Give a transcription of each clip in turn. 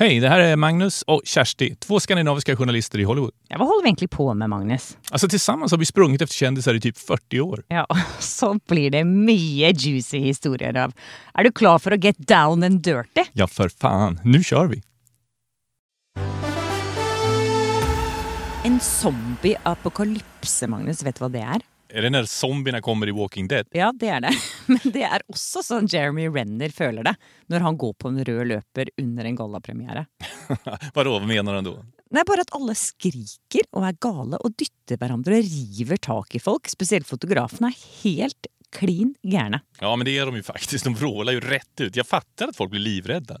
Hej, det här är Magnus och Kersti, två skandinaviska journalister i Hollywood. Ja, hva holder vi egentlig på med, Magnus? Alltså tillsammans har vi sprungit efter kändisar i typ 40 år. Ja, så blir det mye juicy historier av. Er du klar for å get down and dirty? Ja, för fan. Nu kör vi! En zombie-apokalypse, Magnus, vet du hva det er? Är det når zombiene kommer i Walking Dead? Ja, det er det. Men det er også sånn Jeremy Renner føler det når han går på en rød løper under en gallapremiere. Hva mener han da? Er bare at alle skriker og er gale og dytter hverandre og river tak i folk. Spesielt fotografene er helt klin gærne. Ja, men det er de jo faktisk. De vråler jo rett ut. Jeg fatter at folk blir livrädda.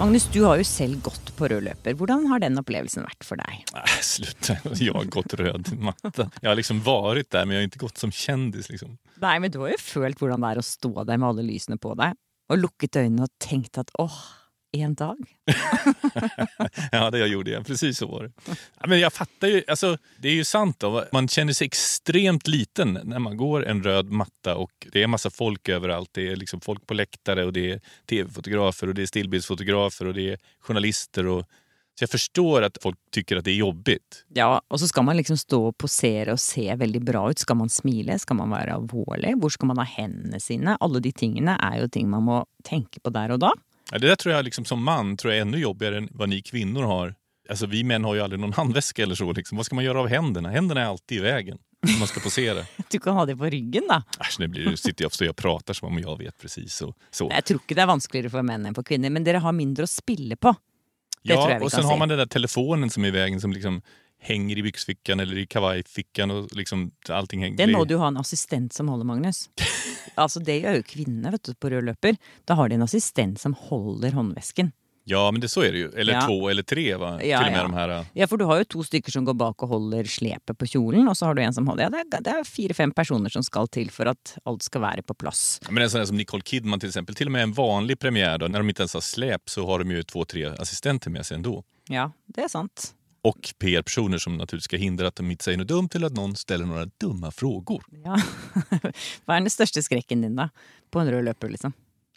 Magnus, du har jo selv gått på rød løper. Hvordan har den opplevelsen vært for deg? Nei, slutt. Jeg har gått rød, matta. Jeg har liksom vært der, men jeg har ikke gått som kjendis, Liksom. Nei, men du har jo følt hvordan det er å stå der med alle lysene på deg, og lukket øynene og tenkt at åh, en dag. Ja, det jag gjorde jag. Precis så var det. Ja, men jag fattar ju, alltså, det är ju sant. Då. Man känner sig extremt liten när man går en röd matta och det är massa folk överallt. Det är liksom folk på läktare och det är tv-fotografer och det är stillbildsfotografer och det är journalister. Och, så jag förstår att folk tycker att det är jobbigt. Ja, og så skal man liksom stå og posere og se veldig bra ut. Skal man smile? Skal man være alvorlig? Hvor skal man ha hendene sine? Alle de tingene er jo ting man må tenke på der og da. Ja, det där tror jag liksom, som man tror jag är ännu jobbigare än vad ni kvinnor har. Alltså, vi män har ju aldrig någon handväska eller så. Liksom. Vad ska man göra av händerna? Händerna är alltid i vägen om man ska posera. Du kan ha det på ryggen, da. Äsch, nu blir det, sitter jag och står pratar som om jag vet precis. Så, så. Jeg tror ikke det er vanskeligere for menn enn for kvinner, men dere har mindre å spille på. Det Ja, och kan har man den där telefonen som är i vägen som liksom hänger i byksfikken eller i kavajfickan og liksom allting henger. Det må du ha en assistent som holder, Magnus. Altså, Det gjør jo kvinnene vet du, på rød løper. Da har de en assistent som holder håndvesken. Ja, men det, så er det jo. Eller Ja. to eller tre va? Ja, Til og med ja. de her. Ja, for du har jo to stykker som går bak og holder slepet på kjolen, og så har du en som holder Ja, det er, det er fire-fem personer som skal til for at alt skal være på plass. Men en sånn som Nicole Kidman til eksempel. Til og med en vanlig premiere, når när de ikke ens har slep, så har de jo to-tre assistenter med seg enda. Ja, det er sant. Och PR-personer som naturligtvis ska hindra att de inte säger något dumt eller att någon ställer några dumma frågor. Ja. Hva er den største skrekken din, da? På en rød løper, liksom?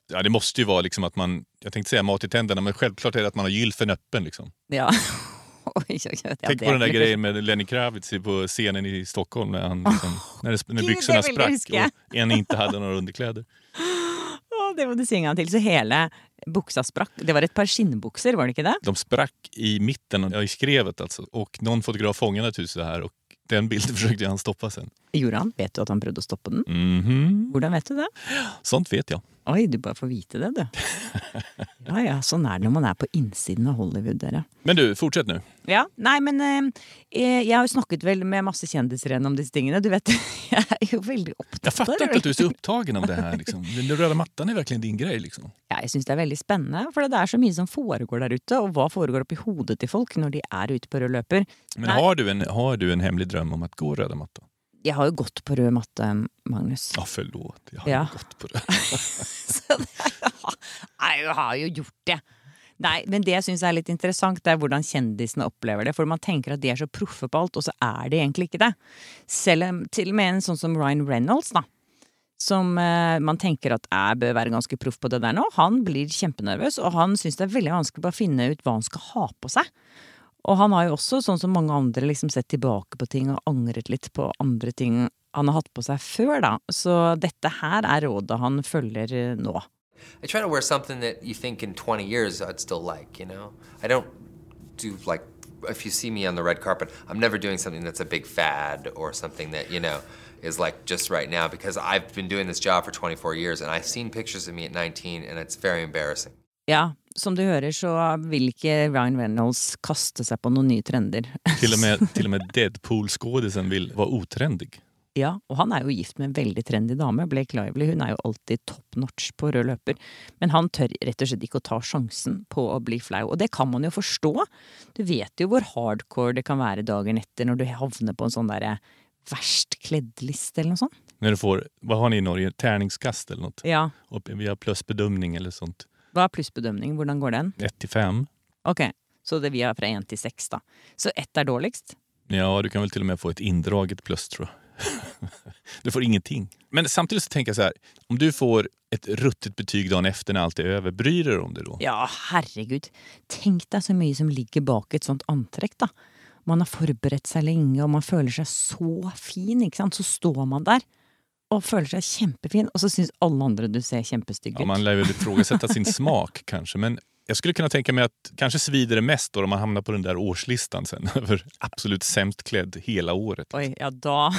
Ja, det måste ju vara liksom att man, jag tänkte säga mat i tänderna, men självklart är det att man har gylfen öppen. Liksom. Ja. Oj. Tänk på den där grejen med Lenny Kravitz på scenen i Stockholm när, han, liksom, när, det, när byxorna sprack och en inte hade några underkläder. Det må du si en gang til. Så hele buksa sprakk. Det var et par skinnbukser, var det ikke det? De sprakk i midten i skrevet altså. Og noen fotograf fanget huset det Og och den bilden forsøkte han stoppe sen. Gjorde han? Vet du at han prøvde å stoppe den? Mhm. Hvordan vet du det? Sånt vet jeg. Oi, du bare får vite det, du. Ja ja, sånn er det når man er på innsiden av Hollywood, dere. Men du, fortsett nå. Ja, nei, men eh, jeg har jo snakket vel med masse kjendiser igjen om disse tingene. Du vet, jeg er jo veldig opptatt av det. Jeg fatter ikke at du er så opptatt av det her. Liksom. Den røde matten er virkelig din greie, Liksom. Ja, jeg syns det er veldig spennende, for det er så mye som foregår der ute. Og hva foregår oppi hodet til folk når de er ute på rød løper. Men har du, en, har du en hemmelig drøm om å gå røde mattan? Jeg har jo gått på rød matte, Magnus. Ja, forlåt. Jeg har Ja. gått på rød. Så jeg har jo gjort det. Nei, men det jeg syns er litt interessant, det er hvordan kjendisene opplever det. For man tenker at de er så proffe på alt, og så er de egentlig ikke det. Selv til og med en sånn som Ryan Reynolds, da. Som eh, man tenker at jeg bør være ganske proff på det der nå. Han blir kjempenervøs, og han syns det er veldig vanskelig å finne ut hva han skal ha på seg. Og han har jo også, sånn som mange andre, liksom sett tilbake på ting og angret litt på andre ting han har hatt på seg før, da. Så dette her er rådet han følger eh, nå. I try to wear something that you think in 20 years I'd still like, you know? I don't do like if you see me on the red carpet, I'm never doing something that's a big fad or something that, you know, is like just right now because I've been doing this job for 24 years and I've seen pictures of me at 19 and it's very embarrassing. Ja, som du hører så vil ikke Ryan Reynolds kaste seg på noen nye trender. Til og med, till och med Deadpool-skådisen vil være otrendig. Ja, og han er jo gift med en veldig trendy dame, Blake Lively. Hun er jo alltid top notch på rød løper. Men han tør rett og slett ikke å ta sjansen på å bli flau. Og det kan man jo forstå. Du vet jo hvor hardcore det kan være dagen etter når du havner på en sånn derre verst kledd-liste eller noe sånt. Når du får, Hva har ni i Norge, Terningskast eller noe? Ja. Och via plussbedømning eller sånt. Hva er plussbedømning? Hvordan går den? 1 til 5. Ok, så det vi har fra én til seks, da. Så ett er dårligst? Ja, du kan vel til og med få et indraget pluss, tror jeg. Du får ingenting. Men samtidig så tenker jeg så her, om du får et ruttet betyg dagen efter når alt er over, bryr du deg om det da? Ja, herregud. Tenk deg så mye som ligger bak et sånt antrekk, da. Man har forberedt seg lenge, og man føler seg så fin, ikke sant. Så står man der og føler seg kjempefin, og så syns alle andre du ser kjempestygg ut. Ja, man lär väl ifrågasätta sin smak kanskje, men jag skulle kunna tänka mig att kanske svider det mest då om man hamnar på den där årslistan sen över absolut sämst klädd hela året. Oi, ja da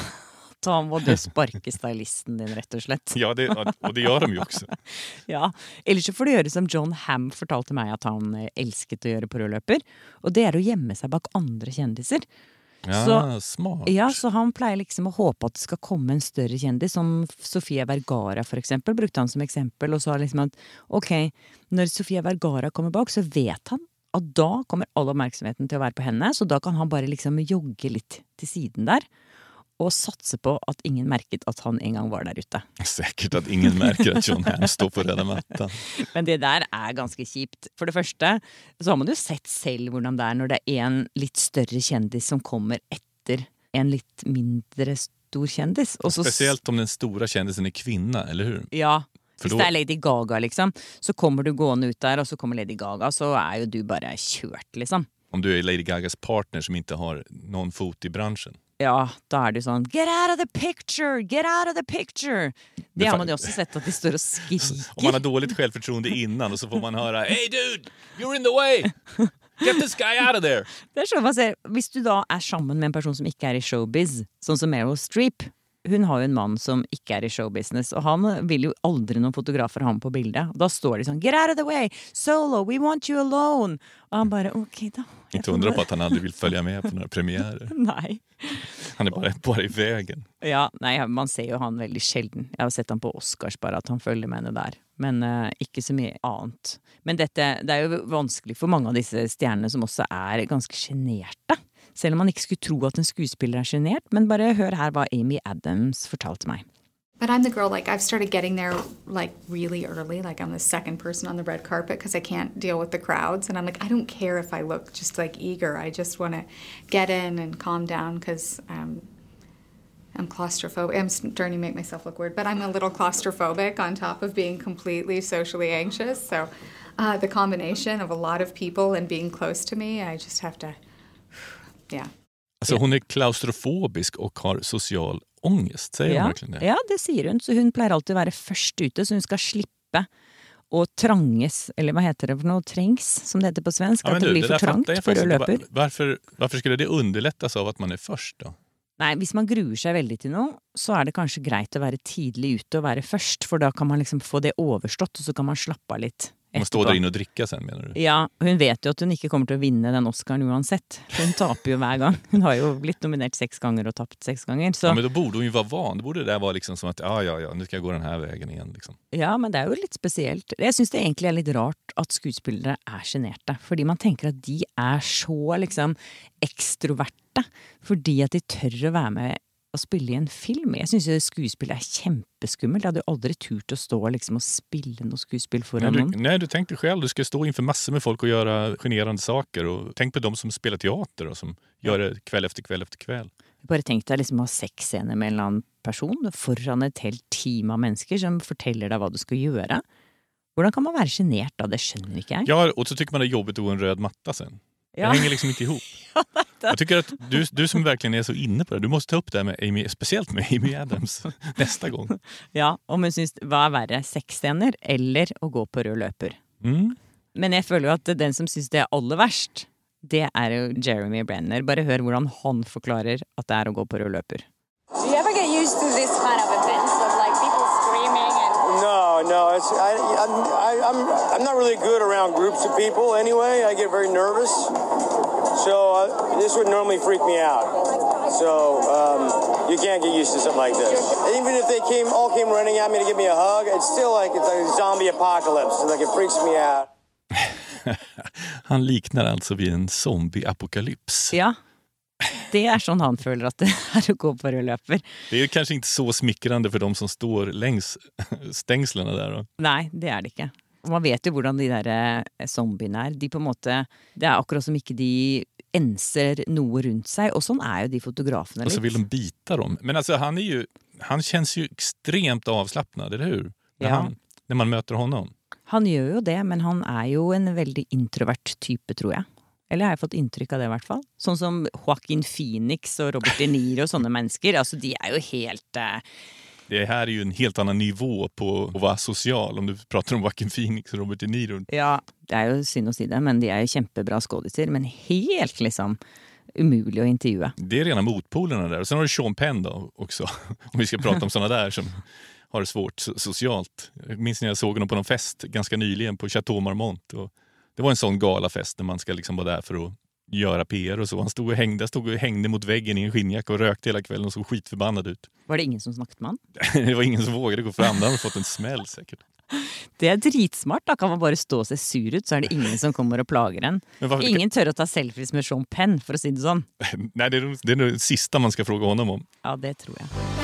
Da må du sparke stylisten din, rett og slett. Ja, det, og det gjør de jo også. Ja, Ellers så får du gjøre som John Ham fortalte meg at han eh, elsket å gjøre på rød løper. Og det er å gjemme seg bak andre kjendiser. Ja, Så- smart. Ja, så han pleier liksom å håpe at det skal komme en større kjendis, som Sofia Vergara for eksempel, brukte han som eksempel, og sa liksom at ok, når Sofia Vergara kommer bak, så vet han at da kommer all oppmerksomheten til å være på henne, så da kan han bare liksom jogge litt til siden der, og satse på at ingen merket at han en gang var der ute. Sikkert at ingen merker at John Ham står på röda mattan. Men det der er ganske kjipt. For det første så har man jo sett selv hvordan det er når det er en litt større kjendis som kommer etter en litt mindre stor kjendis. Og så- Speciellt om den store kjendisen er kvinne, eller hur? Ja. Hvis det er Lady Gaga, liksom, så kommer du gående ut der, og så kommer Lady Gaga, så er jo du bare kjørt, liksom. Om du er Lady Gagas partner som ikke har noen fot i branschen. Ja, da er det jo sånn Get out of the picture! Get out of the picture! Det har man jo også sett at de står og Om man har dårlig dåligt självförtroende innan og så får man høre Hey dude, you're in the way! Get this guy out of there! Det er sånn man ser, Hvis du da er sammen med en person som ikke er i showbiz, sånn som Meryl Streep Hun har jo en mann som ikke er i showbusiness, og han vil jo aldri noen fotografer ha ham på bildet. Da står de sånn Get out of the way! Solo! We want you alone! Og han bare Ok, da. Ikke bare- på at han aldri vil følge med på noen premierer. Nei. Han er bare, bare i veien. Ja, nei, man ser jo han veldig sjelden. Jeg har sett han på Oscars, bare at han følger med henne der. Men uh, ikke så mye annet. Men dette, det er jo vanskelig for mange av disse stjernene som også er ganske sjenerte. Selv om man ikke skulle tro at en skuespiller er sjenert. Men bare hør her hva Amy Adams fortalte meg. But I'm the girl, like, I've started getting there, like, really early. Like, I'm the second person on the red carpet because I can't deal with the crowds. And I'm like, I don't care if I look just, like, eager. I just want to get in and calm down because um, I'm claustrophobic. I'm starting to make myself look weird, but I'm a little claustrophobic on top of being completely socially anxious. So uh, the combination of a lot of people and being close to me, I just have to, yeah. Alltså hon är klaustrofobisk och har social ångest, säger hon Ja, verkligen det? ja, det sier hun. Så hun pleier alltid å være først ute, så hun skal slippe å tranges, eller hva heter det for noe, trengs, som det heter på svensk. Ja, at det du, blir for trangt for å løpe Hvorfor Varför, varför skulle det underlättas av at man er først, da? Nei, hvis man gruer seg veldig til noe, så er det kanskje greit å være tidlig ute og være først, for da kan man liksom få det overstått, og så kan man slappe av litt Man står der inne og drikker sen mener du? Ja, hun vet jo at hun ikke kommer til å vinne den Oscaren uansett. Hun taper jo hver gang. Hun har jo blitt nominert seks ganger og tapt seks ganger. Så Ja, men da borde hun jo være van. Det borde det være liksom som at ja, ja, ja, nå skal jeg gå denne veien igjen. Liksom. Ja, men det er jo litt spesielt. Jeg syns det egentlig er litt rart at skuespillere er sjenerte. Fordi man tenker at de er så liksom ekstroverte. Fordi at de tør å være med og spille i en film. Jeg syns skuespill er kjempeskummelt. Jeg hadde jo aldri turt å stå liksom og spille noe skuespill foran noen. Nei, du tenkte selv. du skal stå innenfor masse med folk og gjøre sjenerende saker. Og tenk på dem som spiller teater og som gör det kveld efter kveld efter kveld. Bare tenk deg liksom å ha sexscener med en eller annen person foran et helt team av mennesker som forteller deg hva du skal gjøre. Hvordan kan man være sjenert da? Det skjønner ikke jeg. Ja, og så syns man det er jobbigt å gå en rød matta sen. Ja. Det ikke liksom hop. ihop. Jag tycker att du, du som verkligen är så inne på det, du måste ta upp det här med Amy, speciellt med Amy Adams nästa gång. Ja, om hun syns hva er verre, sexscener eller å gå på rød løper. Mm. Men jeg føler jo at den som syns det er aller verst, det er jo Jeremy Brenner. Bare hør hvordan han forklarer at det er å gå på rød løper. Do you ever get used to this kind of events of like people screaming and No, no, it's I, I'm I, I'm I'm not really good around groups of people anyway. I get very nervous, so uh, this would normally freak me out. So um, you can't get used to something like this. And even if they came all came running at me to give me a hug, it's still like it's like a zombie apocalypse. Like it freaks me out. Han liknar alltså vid en zombieapokalyps. Ja. Det er sånn han føler at det er å gå på rød løper. Det är kanske inte så smickrande för de som står längs stängslen där. Då. Nei, det er det ikke. Og Man vet jo hvordan de der eh, zombiene er. De på en måte, Det er akkurat som ikke de enser noe rundt seg. Og sånn er jo de fotografene Og så vil de bite dem. Men altså, han er jo han kjennes jo ekstremt avslappet, eller hur? Når, Ja. han, når man møter honom. Han gjør jo det, men han er jo en veldig introvert type, tror jeg. Eller har jeg fått inntrykk av det, i hvert fall. Sånn som Joaquin Phoenix og Robert De Niro og sånne mennesker. Altså, de er jo helt eh, Det här är ju en helt annan nivå på att vara social om du pratar om Joaquin Phoenix och Robert De Niro. Ja, det er jo synd å si det, men de er jo kjempebra skådiser. Men helt liksom umulig å intervjue. Det är rena motpolerna där. Och sen har du Sean Penn då också, om vi ska prata om sånne där som har det svårt sosialt. minns när jag såg honom på någon fest ganska nyligen på Chateau Marmont. Och det var en sån galafest när man ska liksom vara där för att göra PR och så. Han stod och hängde, stod och hängde mot väggen i en skinnjacka och rökte hela kvällen och såg skitförbannad ut. Var det ingen som snakket med han? Det var ingen som vågade gå fram, Han hade fått en smäll säkert. Det er dritsmart. Da kan man bare stå og se sur ut, så er det ingen som kommer og plager en. Varför- Ingen tør å ta selfies med Sean Penn, for å si det sånn. Nej, det är, nog- det är det sista man ska fråga honom om. Ja, det tror jeg.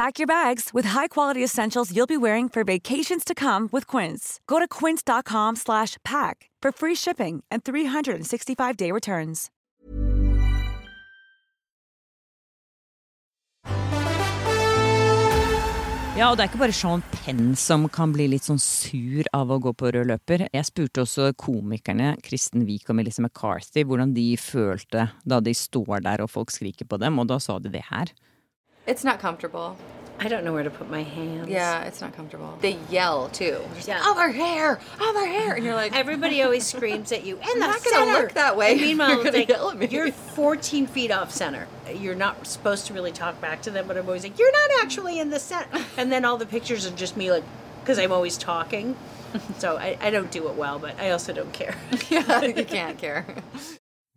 Pack your bags with high-quality essentials you'll be wearing for vacations to come with Quince. Go to quince.com slash pack for free shipping and 365-day returns. Ja, og det er ikke bare Sean Penn som kan bli litt sånn sur av å gå på rød løper. Jeg spurte også komikerne Kristen Wiik og Melissa McCarthy hvordan de følte da de står der og folk skriker på dem, og da sa de det her. It's not comfortable. I don't know where to put my hands. Yeah, it's not comfortable. They yell too. Just, Yeah. Over here, over hair! and you're like, Everybody always screams at you. And I'm the not gonna center. look that way. And meanwhile, You're like, yell at me. you're 14 feet off center. You're not supposed to really talk back to them, but I'm always like, you're not actually in the center. And then all the pictures are just me, like, because I'm always talking. So I, I don't do it well, but I also don't care. yeah, you can't care.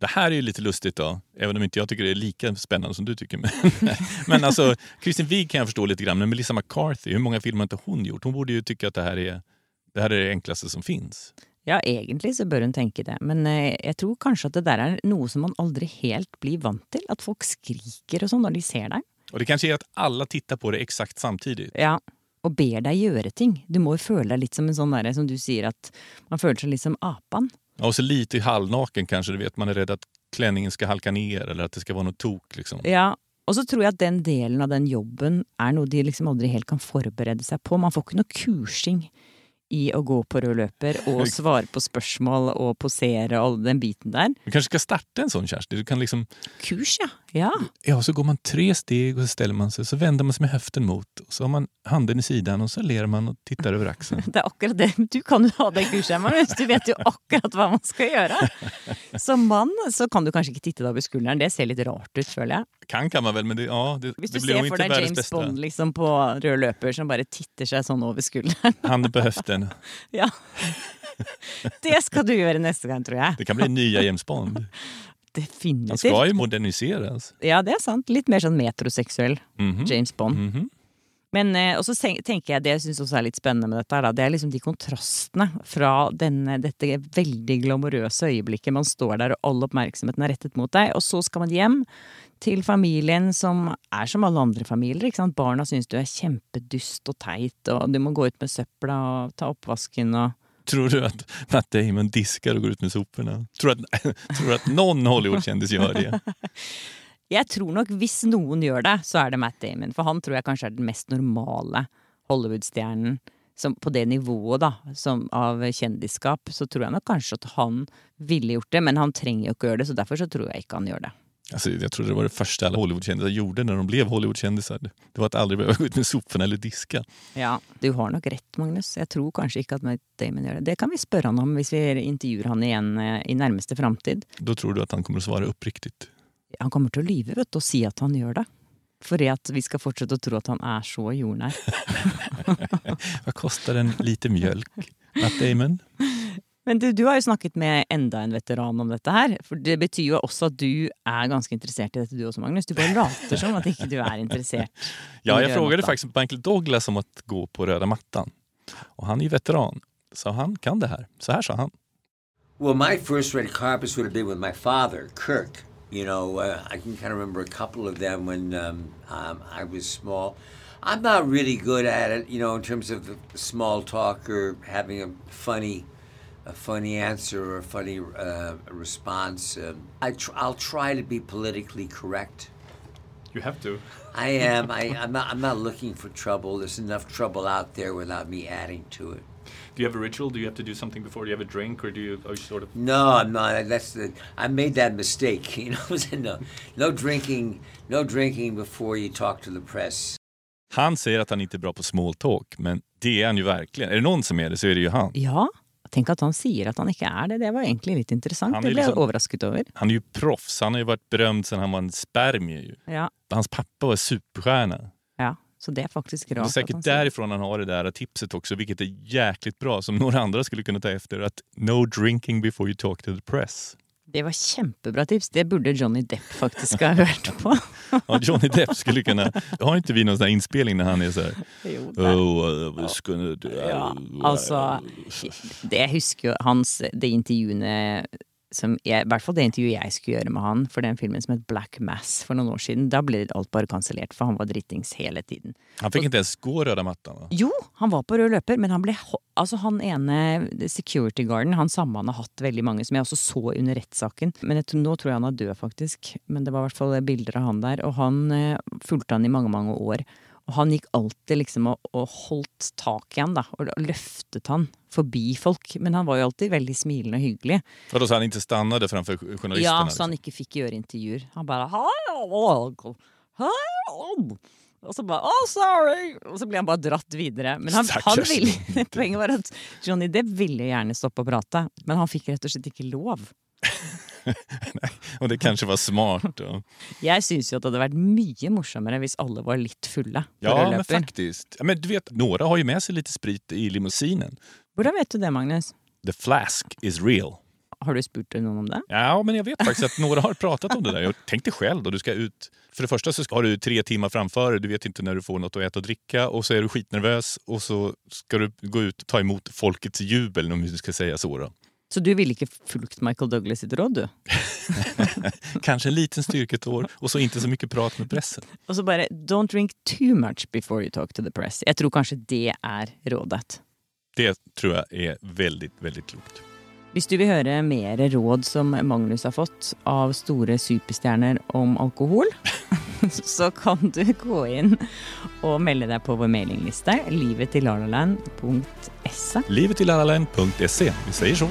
Det här är ju lite lustigt då, även om inte jag tycker det är lika spännande som du tycker. Men, men alltså, Kristin Wiig kan jag förstå lite grann, men Melissa McCarthy, hur många filmer har inte hon gjort? Hon borde ju tycka att det här är det, här är det enklaste som finns. Ja, egentlig så bør hun tenke det, men eh, jeg tror kanskje at det der er noe som man aldri helt blir vant til. At folk skriker og sånn når de ser deg. Och det kanske är att alla tittar på det exakt samtidigt. Ja, og ber deg gjøre ting. Du må jo føle deg litt som en sånn derre som du sier at man føler seg litt som apan. Ja, Och så lite halvnaken kanske, du vet, man är rädd att klänningen ska halka ner eller att det ska vara något tok. Liksom. Ja, og så tror jeg at den delen av den jobben er noe de liksom aldri helt kan forberede seg på. Man får ikke noe kursing i å gå på rød løper og svare på spørsmål og posere og all den biten der. Du kanskje skal starte en sånn, Kjersti? Du kan liksom, Kurs, ja. Ja. ja, så går man tre steg og så steller man seg, så vender man seg med høften mot og så har man handen i siden, og så ler man og tittar over aksen. Det er akkurat det. Du kan jo ha det kurset, Magnus. Du vet jo akkurat hva man skal gjøre. Som mann så kan du kanskje ikke titte deg over skulderen. Det ser litt rart ut, føler jeg. Kan kan man vel, men det, ja, det, Hvis du det blir ser for deg James bästa. Bond liksom på rød løper som bare titter seg sånn over skulderen. Handen på höften. Ja. Det skal du gjøre neste gang, tror jeg. Det kan bli nye James Bond. definitivt. Han skal jo moderniseres. Ja, det er sant. Litt mer sånn metroseksuell Mhm. James Bond. Mhm. Men eh, og tenker jeg det jeg syns også er litt spennende med dette, her, da, det er liksom de kontrastene fra denne, dette veldig glamorøse øyeblikket. Man står der, og all oppmerksomheten er rettet mot deg. Og så skal man hjem til familien som er som alle andre familier. ikke sant? Barna syns du er kjempedust og teit, og du må gå ut med søpla og ta oppvasken og Tror du at Matt Damon disker og går ut med soporna? Tror du at, tror du at noen Hollywood-kjendis gjør det? Jeg tror nok hvis noen gjør det, så er det Matt Damon. For han tror jeg kanskje er den mest normale Hollywood-stjernen. Som på det nivået da, som av kjendisskap, så tror jeg nok kanskje at han ville gjort det. Men han trenger jo ikke gjøre det, så derfor så tror jeg ikke han gjør det. Alltså, jag tror det var det första alla Hollywoodkändisar gjorde när de blev Hollywoodkändisar. Det var att aldrig behöva gå ut med soporna eller diska. Ja, du har nok rett, Magnus. Jeg tror kanskje ikke at Matt Damon gjør det. Det kan vi spørre han om hvis vi intervjuer han igjen eh, i nærmeste framtid. Då tror du att han kommer att svara uppriktigt. Han kommer til å lyve vet du, og si at han gjør det. Fordi at vi skal fortsette å tro at han er så jordnær. Vad kostar en liter mjölk? Matt Damon? Men du, du har jo snakket med enda en veteran om dette her. For det betyr jo også at du er ganske interessert i dette du også, Magnus. Du bare later som at ikke du er interessert. Ja, jeg spurte faktisk Michael Douglas om å gå på røde mattan. Og han er jo veteran, så han kan det her. Så her sa han. Well, my first red carpets would have been with my father, Kirk. You know, uh, I can kind of remember a couple of them when um, um, I was small. I'm not really good at it, you know, in terms of the small talk or having a funny, a funny answer or a funny uh, response. Um, I tr- I'll try to be politically correct. You have to. I am. I, I'm not. I'm not looking for trouble. There's enough trouble out there without me adding to it. Do you have a ritual? Do you have to do something before? Do you have a drink or do you, are you sort of... No, I'm not. That's the. I made that mistake. You know, no, no drinking, no drinking before you talk to the press. Han säger att han inte är bra på small talk, men det är han ju verkligen. Är det någon som är det så är det ju han. Ja, tenk at han sier at han ikke er det. Det var egentlig litt interessant. Det ble jeg liksom- overrasket over. Han er jo proffs. Han har jo vært berømt siden han var en spermie. Ja, Hans pappa var superstjerne. ja. Så det er faktisk rart. Det han sikkert sier. han har det der tipset også, vilket er jæklig bra, som noen andre skulle kunne ta efter. At no drinking before you talk to the press. Det var kjempebra tips. Det burde Johnny Depp faktisk ha hørt på. Ja, Johnny Depp skulle kunne Har ikke vi noen sånn innspilling når han er sånn. Oh, gonna. Ja, altså det, Jeg husker jo hans Det intervjuene som jeg, I hvert fall det intervjuet jeg skulle gjøre med han for den filmen som het Black Mass for noen år siden. Da ble alt bare kansellert, for han var drittings hele tiden. Han fikk ikke ens gå røde mattan va? Jo, han var på rød løper, men han ble Altså, han ene security guarden, han samme han har hatt veldig mange, som jeg også så under rettssaken. Men jeg, nå tror jeg han er død, faktisk. Men det var i hvert fall bilder av han der. Og han eh, fulgte han i mange, mange år. Og han gikk alltid liksom og, og holdt tak i han, da. Og løftet han forbi folk. Men han var jo alltid veldig smilende og hyggelig. For da så han inte stannade framfor journalistene? Ja, så han ikke fikk gjøre intervjuer. Han bare «Hei, hei», Og så bare oh, sorry! Og så ble han bare dratt videre. Men han, han ville, poenget var at Johnny Depp ville gjerne stoppe å prate, men han fikk rett og slett ikke lov. Och det kanskje var smart. Og... Jeg syns jo at det hadde vært mye morsommere hvis alle var litt fulle. Ja, men faktisk. Men du vet, Noen har jo med seg litt sprit i limousinen. Hvordan vet du det, Magnus? The flask is real. Har du spurt noen om det? Ja, men jeg vet faktisk at noen har pratet om det der. Tenk deg selv, da. du skal ut. For det første så har du tre timer framfor dig, du vet ikke når du får noe å äta og drikke, og så er du skitnervøs, og så skal du gå ut og ta imot folkets jubel, om vi skal si så. Då. Så du ville ikke fulgt Michael Douglas sitt råd, du? Kanskje en liten styrketår og så ikke så mye prat med pressen. Og så bare don't drink too much before you talk to the press. Jeg tror kanskje det er rådet. Det tror jeg er veldig, veldig klokt. Hvis du vil høre mer råd som Magnus har fått av store superstjerner om alkohol, så kan du gå inn og melde deg på vår mailingliste livetillalaland.se. Livetillalaland.se, vi sier så.